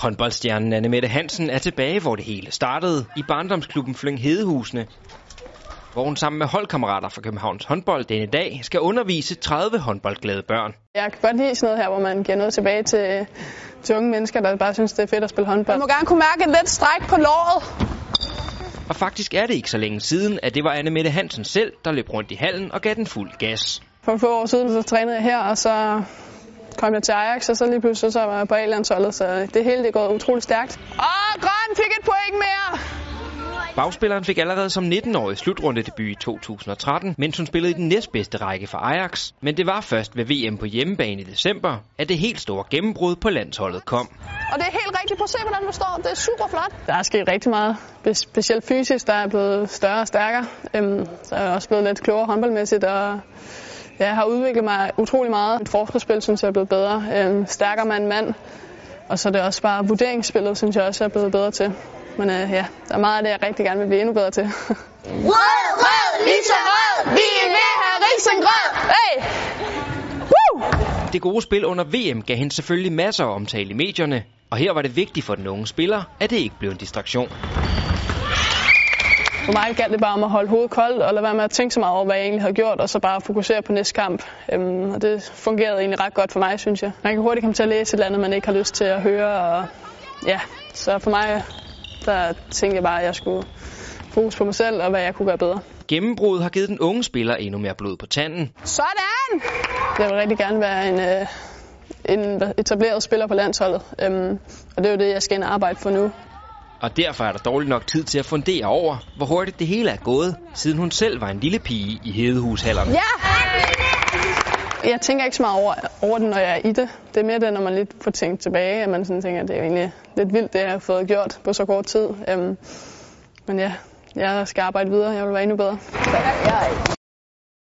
Håndboldstjernen Anne Mette Hansen er tilbage, hvor det hele startede, i barndomsklubben Flyng Hedehusene, hvor hun sammen med holdkammerater fra Københavns håndbold denne dag skal undervise 30 håndboldglade børn. Jeg kan godt lide sådan noget her, hvor man giver noget tilbage til, til unge mennesker, der bare synes, det er fedt at spille håndbold. Man må gerne kunne mærke et let stræk på låret. Og faktisk er det ikke så længe siden, at det var Anne Mette Hansen selv, der løb rundt i hallen og gav den fuld gas. For få år siden så trænede jeg her, og så kom jeg til Ajax, og så lige pludselig så var jeg på A-landsholdet, så det hele det går utrolig stærkt. Åh, Grøn fik et point mere! Bagspilleren fik allerede som 19-årig slutrundedebut i 2013, mens hun spillede i den næstbedste række for Ajax. Men det var først ved VM på hjemmebane i december, at det helt store gennembrud på landsholdet kom. Og det er helt rigtigt. Prøv at se, hvordan du står. Det er super flot. Der er sket rigtig meget. Specielt fysisk, der er blevet større og stærkere. Øhm, så er jeg også blevet lidt klogere håndboldmæssigt, og jeg har udviklet mig utrolig meget. Mit forsvarsspil synes jeg er blevet bedre. Øhm, stærkere mand-mand. Og så er det også bare vurderingsspillet, synes jeg også, jeg er blevet bedre til. Men øh, ja, der er meget af det, jeg rigtig gerne vil blive endnu bedre til. rød, rød, Lisa rød, vi er med her, Risengrød! Hey! Woo! Det gode spil under VM gav hende selvfølgelig masser af omtale i medierne, og her var det vigtigt for den unge spiller, at det ikke blev en distraktion. For mig galt det bare om at holde hovedet koldt og lade være med at tænke så meget over, hvad jeg egentlig har gjort, og så bare fokusere på næste kamp. Øhm, og det fungerede egentlig ret godt for mig, synes jeg. Man kan hurtigt komme til at læse et eller andet, man ikke har lyst til at høre, og ja, så for mig der tænkte jeg bare, at jeg skulle fokus på mig selv og hvad jeg kunne gøre bedre. Gennembruddet har givet den unge spiller endnu mere blod på tanden. Sådan! Jeg vil rigtig gerne være en, øh, en etableret spiller på landsholdet, øhm, og det er jo det, jeg skal ind og arbejde for nu. Og derfor er der dårligt nok tid til at fundere over, hvor hurtigt det hele er gået, siden hun selv var en lille pige i Hedehushallen. Ja! Jeg tænker ikke så meget over, over det, når jeg er i det. Det er mere det, når man lidt får tænkt tilbage, at man sådan tænker, at det er jo egentlig lidt vildt, det jeg har fået gjort på så kort tid. Øhm, men ja, jeg skal arbejde videre. Jeg vil være endnu bedre.